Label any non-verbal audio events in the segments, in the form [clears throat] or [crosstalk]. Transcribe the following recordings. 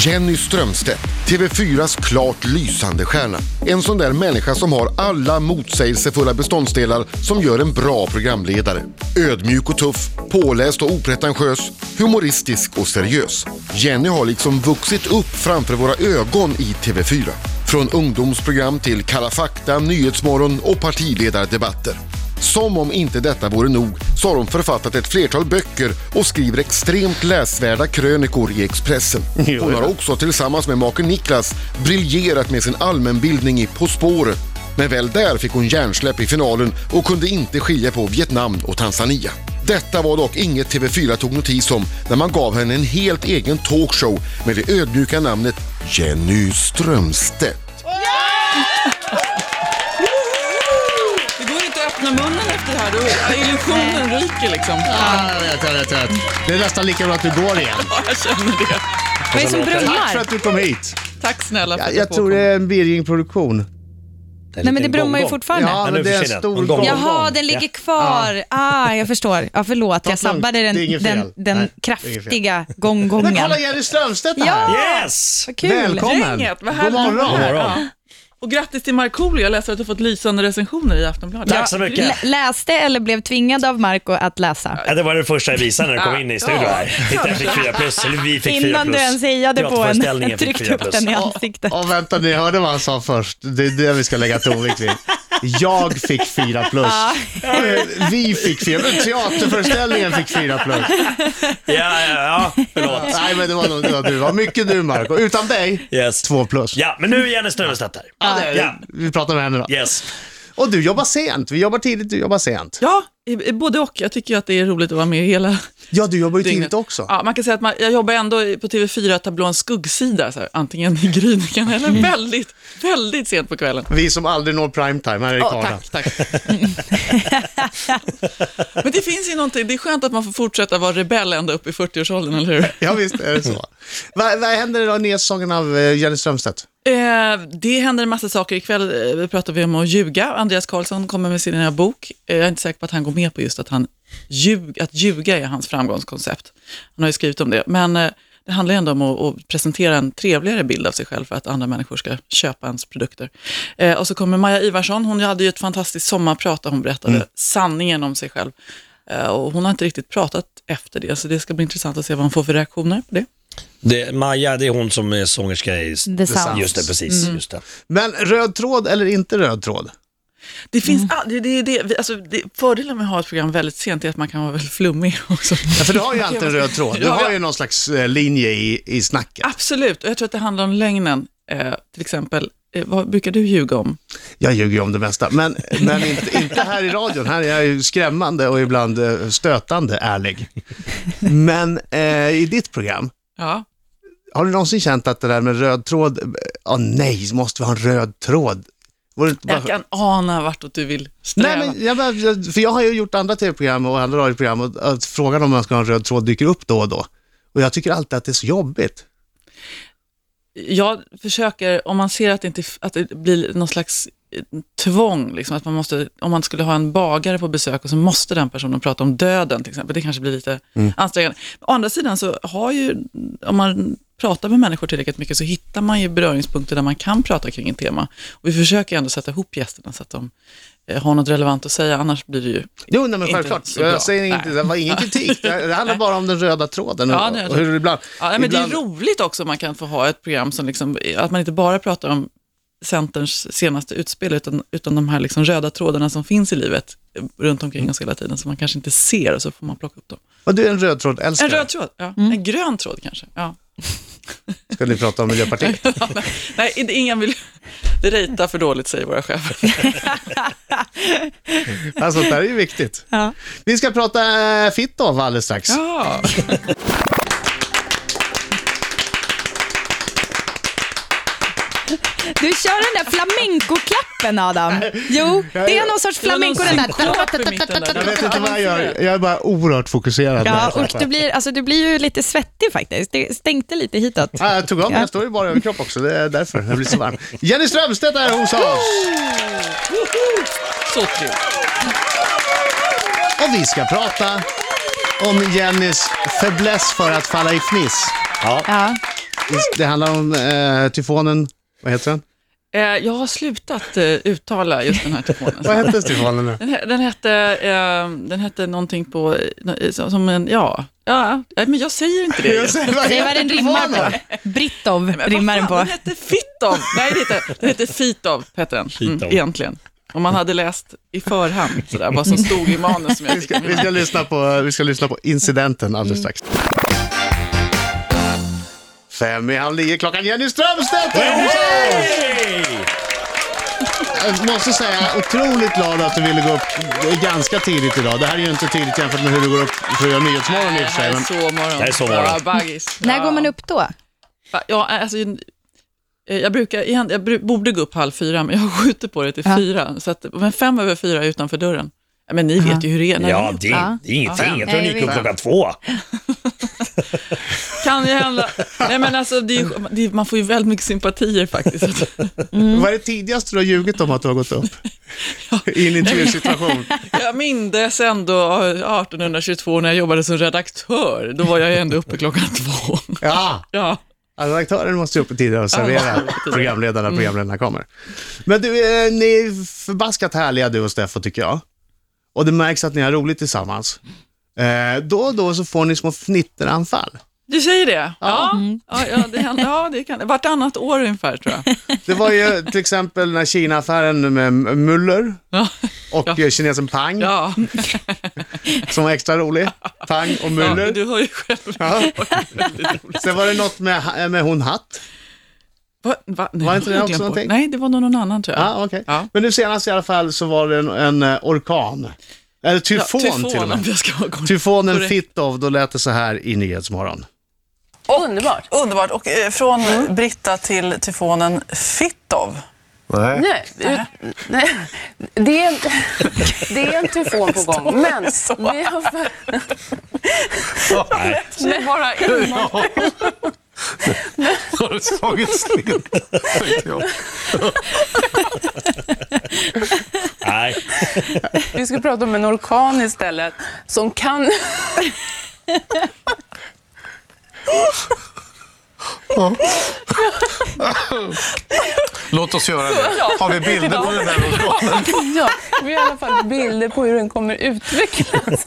Jenny Strömstedt, TV4s klart lysande stjärna. En sån där människa som har alla motsägelsefulla beståndsdelar som gör en bra programledare. Ödmjuk och tuff, påläst och opretentiös, humoristisk och seriös. Jenny har liksom vuxit upp framför våra ögon i TV4. Från ungdomsprogram till Kalla fakta, Nyhetsmorgon och partiledardebatter. Som om inte detta vore nog så har hon författat ett flertal böcker och skriver extremt läsvärda krönikor i Expressen. [laughs] Hon har också tillsammans med maken Niklas briljerat med sin allmänbildning i På spåret. Men väl där fick hon hjärnsläpp i finalen och kunde inte skilja på Vietnam och Tanzania. Detta var dock inget TV4 tog notis om när man gav henne en helt egen talkshow med det ödmjuka namnet Jenny Strömstedt. [laughs] Det går inte att öppna munnen efter det här, då illusionen ryker liksom. Ja, jag vet, jag vet, jag vet. Det är nästan lika bra att du går igen. Ja, jag känner det. Vad är det som Tack för att du kom hit. Tack snälla för Jag, att jag får tror det är en Birging-produktion. Nej men det brummar ju fortfarande. Ja, men det är en stor gång. Jaha, den ligger kvar. Ah, jag förstår. Ja, förlåt, jag sabbade den, den, den kraftiga Men gånggången. kolla Jenny Strömstedt här. Ja, Yes! vad kul. Välkommen. Gänget, vad God morgon. här. God morgon. Ja. Och grattis till Markoolio, jag läser att du fått lysande recensioner i Aftonbladet. Tack så mycket. Lä- Läste eller blev tvingad av Marco att läsa? Ja, det var det första jag visade när du kom in i studion här. Titta, jag fick fyra plus, eller vi fick fyra Innan plus. du ens hejade på en, fick tryckte fyra upp plus. den i ansiktet. Och vänta, ni hörde vad han sa först. Det är det vi ska lägga tonvikt vid. Jag fick fyra plus. Eh, Vi fick fyra Teaterföreställningen fick fyra plus. Ja, ja, ja, förlåt. Nej, men det var nog det var du. Det var mycket du, Marco. Utan dig, Yes. två plus. Ja, men nu är Jenny Strömstedt här. Det Ja. Vi pratar med henne då. Yes. Och du jobbar sent. Vi jobbar tidigt, du jobbar sent. Ja, både och. Jag tycker att det är roligt att vara med hela Ja, du jobbar ju tidigt också. Ja, man kan säga att man, jag jobbar ändå på TV4 tablån skuggsida, så här, antingen i gryningen eller väldigt, väldigt sent på kvällen. Vi som aldrig når primetime här i Ja, tack, tack. [laughs] Men det finns ju någonting, det är skönt att man får fortsätta vara rebell ända upp i 40-årsåldern, eller hur? Ja, visst är det så. vad, vad händer i nya säsongen av eh, Jenny Strömstedt? Eh, det händer en massa saker. Ikväll eh, pratar vi om att ljuga. Andreas Karlsson kommer med sin nya bok. Eh, jag är inte säker på att han går med på just att, han ljug, att ljuga är hans framgångskoncept. Han har ju skrivit om det. Men eh, det handlar ändå om att, att presentera en trevligare bild av sig själv för att andra människor ska köpa ens produkter. Eh, och så kommer Maja Ivarsson. Hon hade ju ett fantastiskt sommarprat där hon berättade sanningen om sig själv. Eh, och hon har inte riktigt pratat efter det, så det ska bli intressant att se vad hon får för reaktioner på det. Det, Maja, det är hon som är sångerska i... The Sounds. Just det, precis. Just det. Men röd tråd eller inte röd tråd? Det finns, ah, det, det, det, vi- alltså, det, fördelen med att ha ett program väldigt sent är att man kan vara väldigt flummig [laughs] också. Ja, för du har ju alltid en röd tråd. Du har ju någon slags eh, linje i, i snacket. Absolut, och jag tror att det handlar om lögnen. Eh, till exempel, eh, vad brukar du ljuga om? Jag ljuger ju om det mesta, men, men inte, inte här i radion. Här är jag ju skrämmande och ibland eh, stötande ärlig. Men eh, i ditt program, Ja, har du någonsin känt att det där med röd tråd, ja nej, måste vi ha en röd tråd? Vore det inte bara- jag kan ana vartåt du vill sträva. Nej, men, jag, för jag har ju gjort andra tv-program och andra radioprogram och att frågan om man ska ha en röd tråd dyker upp då och då. Och jag tycker alltid att det är så jobbigt. Jag försöker, om man ser att det, inte, att det blir någon slags eh, tvång, liksom, att man måste, om man skulle ha en bagare på besök och så måste den personen prata om döden till exempel, det kanske blir lite ansträngande. Å andra sidan så har ju, om man pratar med människor tillräckligt mycket så hittar man ju beröringspunkter där man kan prata kring ett tema. Och vi försöker ändå sätta ihop gästerna så att de eh, har något relevant att säga, annars blir det ju Jo, nej, men Inte självklart. så bra. Jag säger inte, Nej. det var ingen kritik. Det, det handlar bara om den röda tråden. Ja, och, det är och hur det ibland, Ja, men ibland, Det är roligt också om man kan få ha ett program som liksom, att man inte bara pratar om Centerns senaste utspel, utan, utan de här liksom röda trådarna som finns i livet eh, runt omkring oss hela tiden, som man kanske inte ser och så får man plocka upp dem. Och du är en röd tråd älskare. En röd tråd, ja. En grön tråd kanske. Ja. Ska ni prata om Miljöpartiet? [laughs] Nej, inte- ingen vill rejta för dåligt, säger våra chefer. [laughs] alltså, det här är ju viktigt. Ja. Vi ska prata äh, fitt av alldeles strax. Ja. Du kör den där flamenco-klappen Adam. Jo, det är någon sorts flamenco den där. Jag vet inte vad jag gör. Jag är bara oerhört fokuserad. Ja, och du blir, alltså, du blir ju lite svettig faktiskt. Det stänkte lite hitåt. Ja, jag tog av mig, Ja. jag står ju bara överkropp också, det är därför jag blir så varm. Jenny Strömstedt är hos oss Så trevligt. och vi ska prata om Jennys fäbless för att falla i fniss. Ja. Ja. Det handlar om eh, tyfonen, vad heter den? Eh, jag har slutat eh, uttala just den här telefonen. [laughs] Vad hette tyfonen nu? Den, den, hette, eh, den hette någonting på, som en, ja, ja, men jag säger inte det. [laughs] Jag säger, vad vad heter den rimmar på. Brittov rimmar den på. Den hette Fittov. Nej, det hette, den hette Fitov, hette den. Mm, egentligen. Om man hade läst i förhand, sådär, vad som stod i manus som jag Vi ska, vi, ska lyssna på, vi ska lyssna på incidenten alldeles strax. Fem i halv nio klockan. Jenny Strömstedt! Jag måste säga, otroligt glad att du ville gå upp ganska tidigt idag. Det här är ju inte tidigt jämfört med hur du går upp för att göra Nyhetsmorgon i och Det för här sig. är Men sovmorgon. Det här är sovmorgon. Ja, baggis. När går man upp då? Ja, alltså, eh, jag, brukar, jag borde gå upp halv fyra, men jag skjuter på det till Ja. fyra. Så att, men fem över fyra är utanför dörren. Ja, men ni vet ju hur det är. när Ja, ni- det, Ja. det är ingenting. Jag Ja, tror ni jag gick upp klockan två. [laughs] kan ju hända. [laughs] Nej, men alltså, det är, ju- det är, man får ju väldigt mycket sympatier faktiskt. [laughs] vad är det tidigaste du har ljugit om att du har gått upp? I en intervjusituation. Jag mindes ändå 1822 när jag jobbade som redaktör. Då var jag ändå uppe klockan två. Ja, Ja. Ja, redaktören måste ju upp tidigare och servera programledarna när programledarna kommer. Men du, eh, ni är förbaskat härliga du och Steffo tycker jag. Och det märks att ni har roligt tillsammans. Eh, då och då så får ni små fnitteranfall. Du säger det? Ja, ja, ja, det, händer, ja det kan Vartannat år ungefär tror jag. [laughs] Det var ju till exempel när Kina-affären med Muller Ja, och Ja. eh, kinesen Pang ja. [laughs] som var extra rolig. Pang och ja Muller. du hör ju själv. Ja. [laughs] Sen var det något med, med hon Hatt. Va, va? Nej, Var inte det jag också någonting? Nej, det var nog någon annan tror jag. Ja, okej. Ja. Men nu senast i alla fall så var det en, en eh, orkan. Eller tyfon, ja, till och tyfon, med. jag. Tyfonen. Fittov, då lät det så här i Nyhetsmorgon. Underbart. Underbart. Och eh, från Britta till tyfonen Fittov. Nej. Nej, ut- nej. Det, är en, det är en tyfon på gång, men vi har... Men bara innan. Har du slagit slint? Nej, Vi ska prata om en orkan istället som kan... Låt oss göra det. Har vi bilder på den där orkanen? Ja, vi har i alla fall bilder på hur den kommer utvecklas.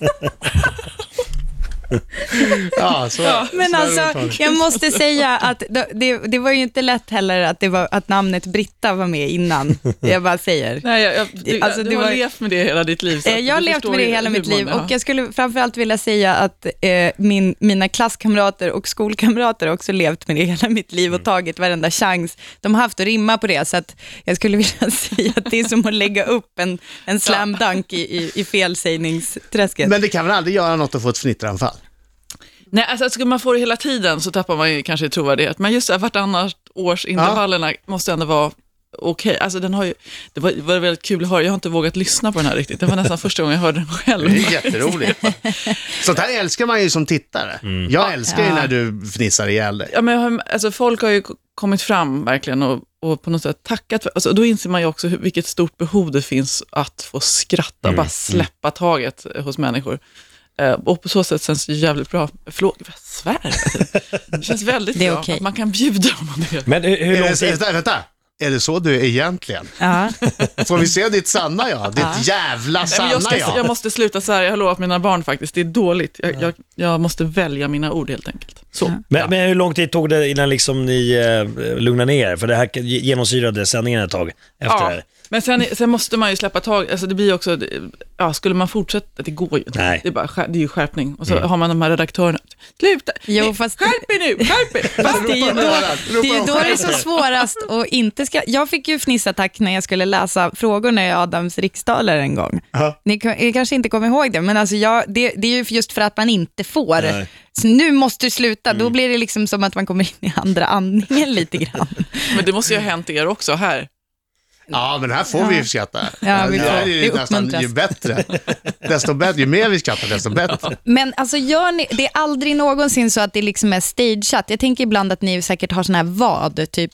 Ja, så, Men så alltså, jag måste säga att det, det, var ju inte lätt heller att, det var, att namnet Britta var med innan. Jag bara säger. Nej, jag, jag, du, Alltså, du det har var- levt med det hela ditt liv. så Eh, Jag har levt med det hela mitt liv ja. och jag skulle framförallt vilja säga att eh, min, mina klasskamrater och skolkamrater har också levt med det hela mitt liv och tagit varenda chans de har haft att rimma på det. Så att jag skulle [laughs] vilja säga att det är som att lägga upp en, en slam dunk i, i, i felsägningsträsket. Men det kan väl aldrig göra något att få ett fnitteranfall? Nej, alltså skulle man få det hela tiden så tappar man ju kanske i trovärdighet. Men just det här vartannat års intervallerna måste ändå vara okej. Alltså den har ju, det var, var väldigt kul att höra, jag har inte vågat lyssna på den här riktigt. Det var nästan första gången jag hörde den själv. Det är jätteroligt. [laughs] Sånt här älskar man ju som tittare. Jag älskar ju Ja. när du fnissar ihjäl dig. Ja, men jag har, alltså, folk har ju kommit fram verkligen och, och på något sätt tackat. För, alltså, då inser man ju också hur, vilket stort behov det finns att få skratta, bara släppa taget hos människor. Eh, och på så sätt känns det jävligt bra. Förlåt, jag svär. Det känns väldigt Det är bra okej. att man kan bjuda om man det. men hur, hur Är lång det, vänta, vänta, är det så du är egentligen? Ja. Får vi se ditt sanna jag? Ditt jävla Nej, men sanna jag, ska, jag? jag måste sluta så här, jag har lovat mina barn faktiskt, det är dåligt. Jag, jag, jag måste välja mina ord helt enkelt. Så. Men, men hur lång tid tog det innan liksom ni eh, lugnade ner er? För det här genomsyrade sändningen ett tag efter det Ja, här. men sen, sen måste man ju släppa tag, alltså det blir också, ja, skulle man fortsätta, det går ju inte. Nej. Det är, bara, det är ju skärpning. Och så har man de här redaktörerna, sluta, Jo, fast- skärp er nu, skärp er. [laughs] Fast det är ju då, det, är då det är så svårast att inte ska... Jag fick ju fnissattack när jag skulle läsa frågorna i Adams riksdaler en gång. Ja. Ni, kan- ni kanske inte kommer ihåg det, men alltså jag, det, det är ju just för att man inte får. Nej. Så nu måste du sluta, då blir det liksom som att man kommer in i andra andningen lite grann. [laughs] Men det måste ju ha hänt er också här. Ja, men här får vi ju skratta. Ja, vi det får. här är ju Det nästan ju bättre. Desto bättre. Ju mer vi skrattar, desto bättre. Men alltså gör ni, det är aldrig någonsin så att det liksom är stageat. Jag tänker ibland att ni säkert har sådana här vad, typ,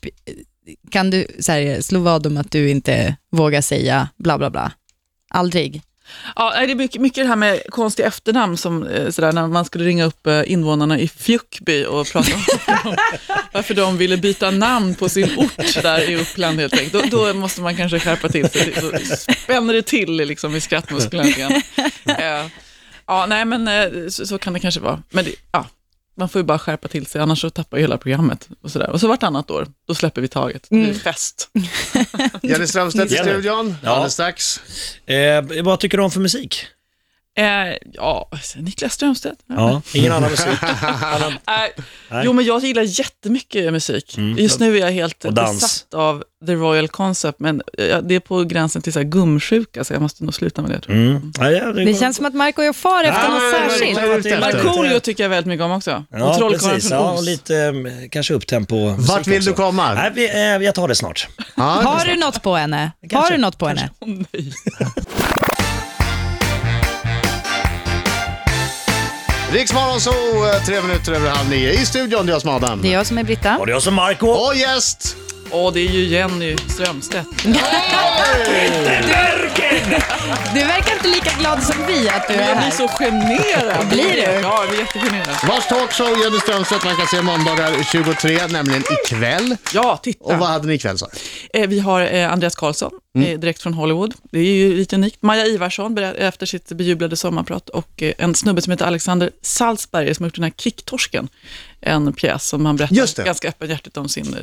kan du så här, slå vad om att du inte vågar säga bla bla bla? Aldrig. Ja, det är mycket, mycket det här med konstiga efternamn, som, eh, sådär, när man skulle ringa upp eh, invånarna i Fjuckby och prata om [laughs] varför de, ville byta namn på sin ort där i Uppland helt enkelt. Då, då måste man kanske skärpa till sig, då spänner det till liksom, i skrattmusklerna. [laughs] Eh, Ja, nej men så, så kan det kanske vara. Men det, ja, man får ju bara skärpa till sig, annars så tappar ju hela programmet. Och, sådär. och så vartannat år, då släpper vi taget. Det blir fest. [laughs] Jenny Strömstedt i studion, Ja. alldeles strax. Eh, vad tycker du om för musik? Eh, ja, Niklas Strömstedt. Ja. Ingen annan musik? [laughs] Nej. Nej. Jo, men jag gillar jättemycket musik. Just nu är jag helt besatt av The Royal Concept, men eh, det är på gränsen till så här gumsjuka, så jag måste nog sluta med det. Tror jag. Mm. Ja, ja, Det känns som att Marco är far efter Ja, något särskilt. Markoolio tycker jag väldigt mycket om också. Ja, och Trollkarlen från Ja, och lite eh, kanske upptempo. Vart vill också. du komma? Nej, vi, eh, jag tar det snart. Ja, Har du något på henne? Har du något på henne? [laughs] Riksmorgon så tre minuter över halv nio. I studion, det är jag som är Adam. Det är jag som är Britta. Och det är jag som Marco. Och gäst! Åh, det är ju Jenny Strömstedt. [laughs] Du verkar inte lika glad som vi att du är Jag blir här. så generad. Blir du? Ja, jag blir jättegenerad. Vars talkshow Jenny Strömstedt man kan se måndagar 23, nämligen ikväll. Ja, titta. Och vad hade ni ikväll sa du? Eh, Vi har eh, Andreas Karlsson, eh, direkt från Hollywood. Det är ju lite unikt. Maja Ivarsson berä- efter sitt bejublade sommarprat och eh, en snubbe som heter Alexander Salzberger som har gjort den här Kicktorsken. En pjäs som han Just det. berättar ganska öppenhjärtigt om sin... eh,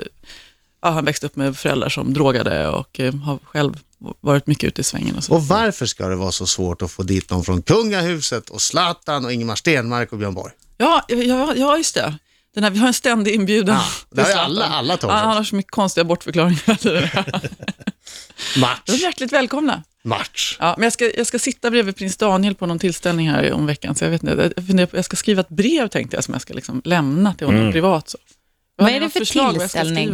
Ja, han växte upp med föräldrar som drogade och eh, har själv varit mycket ute i svängen och så. Och varför ska det vara så svårt att få dit någon från kungahuset och Zlatan och Ingemar Stenmark och Björn Borg? Ja, ja, ja, just det. Den här, vi har en ständig inbjudan. Ja, det har alla- alla tagit. Han, han har så mycket konstiga bortförklaringar tiden. [laughs] [laughs] De är Match. hjärtligt välkomna. Match. Ja, men jag ska, jag ska sitta bredvid prins Daniel på någon tillställning här om veckan, så jag vet inte. Jag, jag ska skriva ett brev tänkte jag, som jag ska liksom lämna till honom privat. Så. Vad är det för förslag tillställning?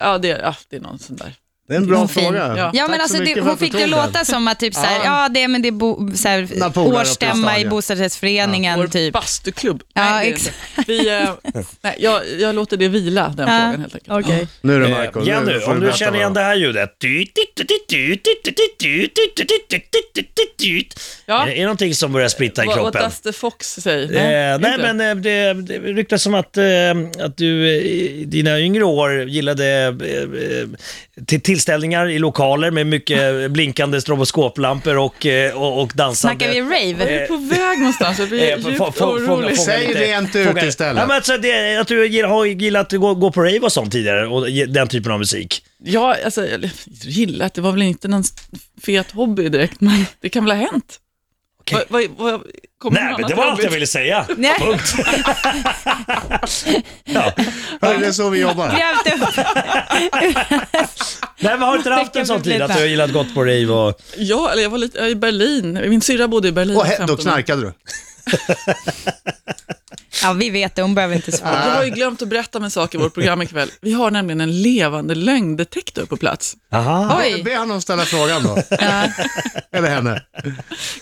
Ja, det, är- ja, det är någon sån där. Det är en bra Vad fin. fråga. Ja. Ja, men alltså, det, hon fick det låta som att typ så här, Ja. ja, det, men det är bo, så här, årsstämma i bostadsrättsföreningen Vår typ. bastuklubb. Ja, Nej, exakt. Vi, eh, nej, jag, jag låter det vila, den Ja, frågan helt enkelt. okej. Nu är det Eh, Marco. Nu Jenny, om du känner vad igen det här ljudet. Ja. Är det någonting som börjar spritta i Vad, kroppen? does the fox say? Eh, nej, men eh, det, det ryktas som att, eh, att du eh, i dina yngre år gillade eh, eh, till tillställningar i lokaler med mycket blinkande stroboskoplampor och, eh, och, och dansande. Snackar vi rave? är på väg någonstans, jag blir Eh, djupt orolig. Säg rent ut istället. Ja, men alltså det, att du har gillat att gå, gå på rave och sånt tidigare och den typen av musik. Ja, alltså, jag gillar att det var väl inte någon fet hobby direkt, men det kan väl ha hänt. Vad, vad, vad, kommer Nej, men det var allt jag ville säga. Nej. Punkt. [laughs] ja. Hörru, det är så vi jobbar. [laughs] Nej, men har du inte haft en sån tid att du har gillat gått på rave och... Ja, eller jag var lite, jag är i Berlin. Min syrra bodde i Berlin. Och då 15 år. knarkade du. [laughs] Ja, vi vet det. Hon behöver inte svara. Jag har ju glömt att berätta om en sak i vårt program ikväll. Vi har nämligen en levande lögndetektor på plats. Aha. Oj. Be honom ställa frågan då. Eller henne.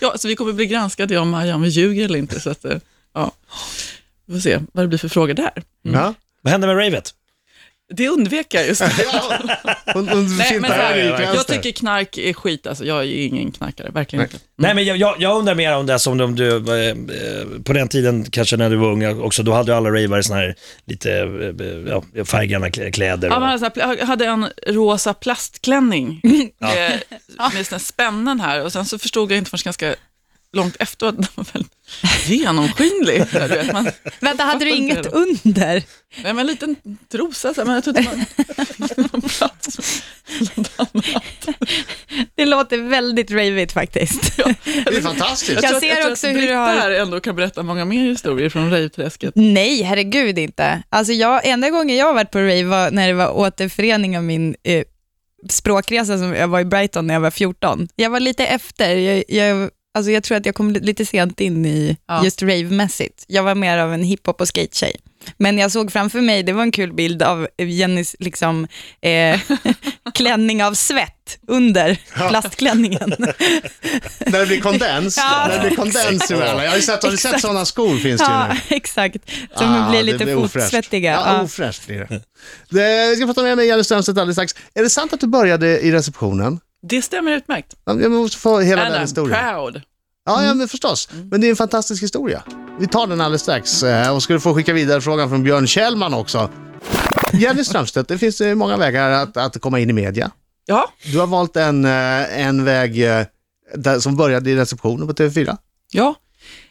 Ja, så vi kommer bli granskade, jag och Maja, om vi ljuger eller inte. Så att, eh, ja. Vi får se vad det blir för frågor där. Ja. Vad hände med ravet? Det undvek jag just. [laughs] Hon, hon Nej, men här, jag tycker knark är skit, alltså. jag är ju ingen knarkare, verkligen inte. Nej, men jag, jag, jag undrar mer om det som om du, eh, eh, på den tiden kanske när du var ung också, då hade ju alla ravare såna här lite eh, ja, färggranna klä- kläder. Ja, och- men alltså, jag hade en rosa plastklänning [laughs] eh, med såna spännen här och sen så förstod jag inte förrän ganska långt efter att den var väldigt genomskinlig. Du vet, man, Vänta, hade du inget det. under? Nej, men en liten trosa, så här, men jag tror inte man fick någon plats. Det låter väldigt ravigt faktiskt. Det är fantastiskt. Jag att- ser tror också hur du har- här ändå kan berätta många mer historier från rejvträsket. Nej, herregud inte. Alltså jag, enda gången jag har varit på rave var när det var återförening av min eh, språkresa som jag var i Brighton när jag var 14. Jag var lite efter. Jag, jag, alltså jag tror att jag kom li- lite sent in i Ja. just rave-mässigt. Jag var mer av en hiphop och skate-tjej. Men jag såg framför mig, det var en kul bild av Jennys liksom, eh, [laughs] klänning av svett under plastklänningen. [laughs] När det blir kondens. Ja. När det blir kondens emellan. Jag har ju sett, har du sett Exakt. sådana skor finns det ju ja, nu. exakt. Som Ah, blir lite blir fotsvettiga. Ja, Ja. ofräscht blir det. Vi ska prata mer med Jenny Strömstedt alldeles strax. Är det sant att du började i receptionen Det stämmer utmärkt. Ja, Jag måste få hela And den I'm historien. proud. Ja, ja, men förstås. Men det är en fantastisk historia. Vi tar den alldeles strax. Eh, Och ska du få skicka vidare frågan från Björn Kjellman också. Jenny Strömstedt, det finns eh, många vägar att, att komma in i media. Ja, Du har valt en, eh, en väg eh, där, som började i receptionen på TV4. ja.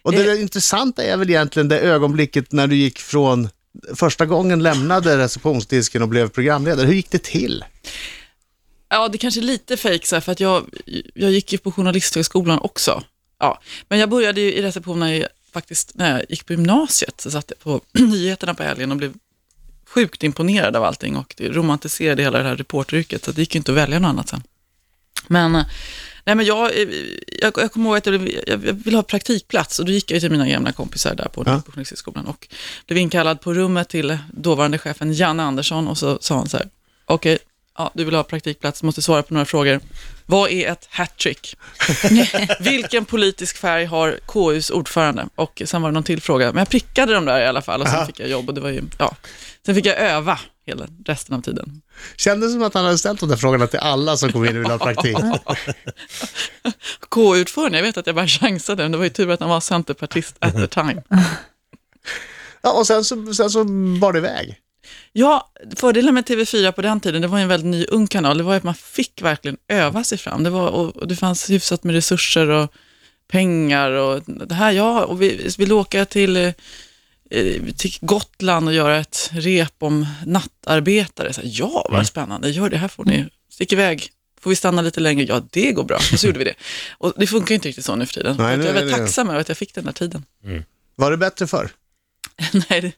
Och det intressanta är väl egentligen det ögonblicket när du gick från första gången lämnade receptionsdisken och blev programledare. Hur gick det till? Ja, det kanske är lite fejk så här, för att jag, jag gick ju på Journalisthögskolan också. Ja. Men jag började ju i receptionen faktiskt när jag gick på gymnasiet. Så satt jag på [clears throat] nyheterna på helgen och blev sjukt imponerad av allting och det romantiserade hela det här reporteryrket, så det gick ju inte att välja något annat sen. Men, eh, nej men jag, eh, jag, jag kommer ihåg att jag, blev, jag, ville ha praktikplats och då gick jag till mina gamla kompisar där på, Ja. på Journalisthögskolan och blev inkallad på rummet till dåvarande chefen Janne Andersson och så sa han så här, okej, ja, du vill ha praktikplats, måste svara på några frågor. Vad är ett hattrick? [laughs] Vilken politisk färg har KUs ordförande? Och sen var det någon till fråga, men jag prickade dem där i alla fall och sen Aha. fick jag jobb och det var ju, ja. Sen fick jag öva hela resten av tiden. Kändes som att han hade ställt de där frågorna till alla som kom in och ville ha praktik. [laughs] KU-ordförande, jag vet att jag bara chansade, men det var ju tur att han var centerpartist at the time. Ja, och sen så, sen så bar det iväg. Ja, fördelen med TV4 på den tiden, det var en väldigt ny ung kanal, det var att man fick verkligen öva sig fram. Det, var, och, och det fanns hyfsat med resurser och pengar och det här, ja, och vi vill åka till, eh, till Gotland och göra ett rep om nattarbetare. Så ja, vad spännande, gör det här får ni, stick iväg. Får vi stanna lite längre? Ja, det går bra. Och så gjorde vi det. Och det funkar inte riktigt så nu för tiden. Nej, jag nu är det- tacksam över att jag fick den här tiden. Var det bättre förr? [laughs] Nej,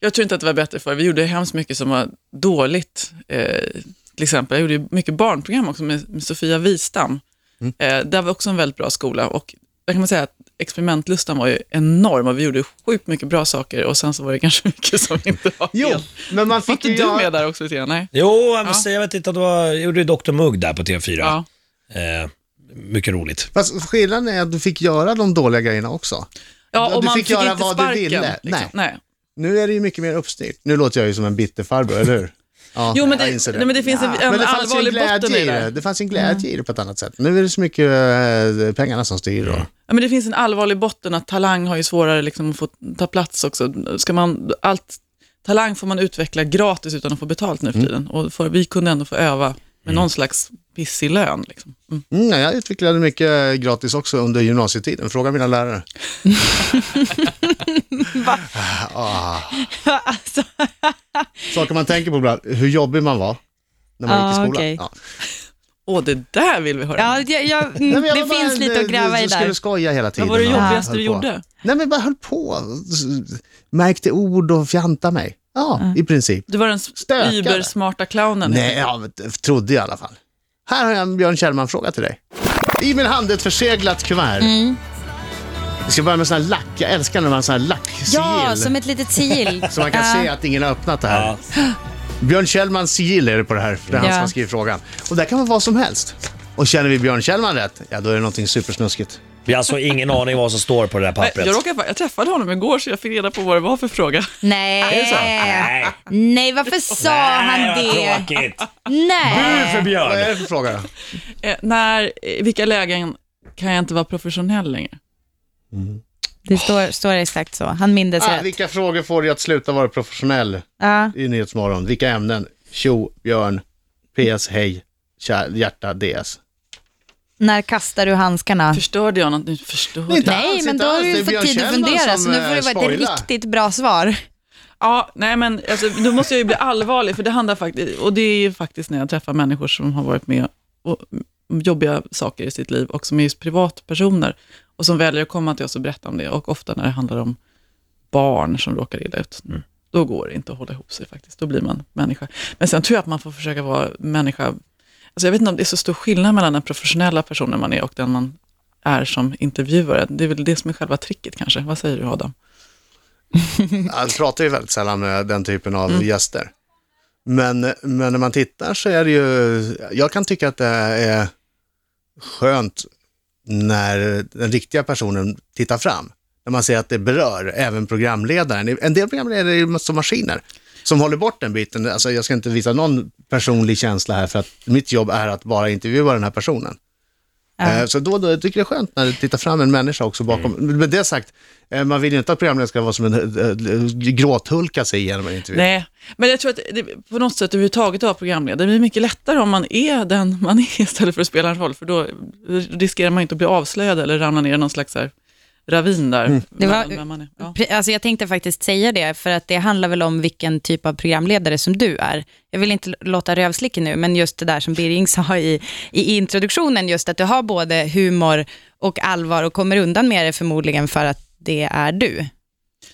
jag tror inte att det var bättre för. Vi gjorde hemskt mycket som var dåligt. Eh, till exempel, jag gjorde mycket barnprogram också med, med Sofia Wistam. Eh, det var också en väldigt bra skola och där kan man säga att experimentlustan var ju enorm och vi gjorde sjukt mycket bra saker och sen så var det [laughs] kanske mycket som inte var Jo, helt... men man fick inte ju du göra- med där också lite grann? Nej. Jo, jag, måste säga, jag vet inte, det var, jag gjorde ju Dr Mugg där på TV4. Ja. Eh, mycket roligt. Fast skillnaden är att du fick göra de dåliga grejerna också. Ja, Du och man fick fick, göra inte vad du sparken. ville. Liksom. Nej. Nej. Nu är det ju mycket mer uppstyrt. Nu låter jag ju som en bitter farbror, eller hur? Ja, Jo, men det- inser nej, men det finns en- en Men det en allvarlig botten i det. det. Det fanns en glädje i det på ett annat sätt. Nu är det så mycket eh, pengarna som styr. Och... Ja, men det finns en allvarlig botten att talang har ju svårare liksom att få ta plats också. Ska man, allt, talang får man utveckla gratis utan att få betalt nu för tiden. Och för, vi kunde ändå få öva med någon slags pissig lön. Liksom. Mm. Mm, ja, jag utvecklade mycket gratis också under gymnasietiden. Fråga mina lärare. [laughs] ah, alltså, [laughs] saker man tänker på ibland. Hur jobbig man var när man Ah, gick i skolan. okej. Ja. Åh, det där vill vi höra. ja, jag, jag, Nej, men jag det bara finns lite att gräva i du skulle där. skoja hela tiden. Vad var det jobbigaste du gjorde? Nej, men bara höll på. Märkte ord och fjanta mig. Ja, i princip. Du var den übersmarta clownen. Nej, ja, men det trodde jag i alla fall. Här har jag en Björn Kjellman-fråga till dig. I min hand ett förseglat kuvert. Mm. Vi ska börja med sån här lack. Jag älskar när man har sån här lacksigill. Ja, som ett litet sigill. [laughs] Så man kan se att ingen har öppnat det här. Björn Kjellmans sigill är det på det här, för det är han som har skrivit frågan. Och där kan vara vad som helst. Och känner vi Björn Kjellman rätt, ja då är det någonting supersnuskigt. Vi har alltså ingen aning vad som står på det där pappret. jag, råkade, jag träffade honom igår så jag fick reda på vad det var för fråga. Nej. Nej, Nej, varför sa han Nej, vad det? tråkigt. Nej. för Vad är Björn. det för fråga? Eh, när, I vilka lägen kan jag inte vara professionell längre? Det står, står exakt så. Han mindes Ah, rätt. vilka frågor får dig att sluta vara professionell Ja. i Nyhetsmorgon? Vilka ämnen? Tjo, Björn, PS, hej, kär, hjärta, DS. När kastar du handskarna? Förstörde jag något? Nu förstörde Nej, jag. inte Nej, men då har du fått tid att fundera, så nu får det eh, vara ett riktigt bra svar. Ja, nej men alltså, då måste jag ju bli allvarlig, för det handlar faktiskt, och det är ju faktiskt när jag träffar människor som har varit med och, om jobbiga saker i sitt liv och som är just privatpersoner och som väljer att komma till oss och berätta om det. Och ofta när det handlar om barn som råkar illa ut, då går det inte att hålla ihop sig faktiskt. Då blir man människa. Men sen tror jag att man får försöka vara människa. Alltså jag vet inte om det är så stor skillnad mellan den professionella personen man är och den man är som intervjuare. Det är väl det som är själva tricket kanske. Vad säger du Adam? [laughs] Han pratar ju väldigt sällan med den typen av Mm. gäster. Men, men när man tittar så är det ju, jag kan tycka att det är skönt när den riktiga personen tittar fram. När man ser att det berör även programledaren. En del programledare är ju som maskiner. Som håller bort den biten. Alltså, jag ska inte visa någon personlig känsla här för att mitt jobb är att bara intervjua den här personen. Eh, Så då, då jag tycker jag det är skönt när det tittar fram en människa också bakom. Med det sagt, eh, man vill ju inte att programledaren ska vara som en äh, gråthulka sig igenom en intervju. Nej, men jag tror att det, på något sätt överhuvudtaget att vara programledare, det blir mycket lättare om man är den man är [laughs] istället för att spela en roll, för då riskerar man inte att bli avslöjad eller ramla ner i någon slags här ravin där. Mm. Det var- mellan vem man är. Ja. Alltså jag tänkte faktiskt säga det, för att det handlar väl om vilken typ av programledare som du är. Jag vill inte låta rövslickig nu, men just det där som Birging [laughs] sa i, i introduktionen, just att du har både humor och allvar och kommer undan med det förmodligen för att det är du.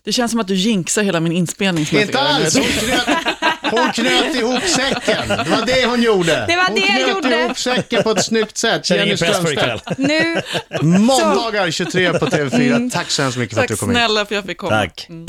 Det känns som att du jinxar hela min inspelning. Inte alls! [laughs] Hon knöt, hon knöt ihop säcken. Det var det hon gjorde. Det var hon det jag knöt gjorde. ihop säcken på ett snyggt sätt. Känner Jenny ingen press för ikväll. Strömstedt. Nu Måndagar 23 på TV4. Tack så hemskt mycket för att Tack du kom hit. snälla för att jag fick komma. Tack. Mm.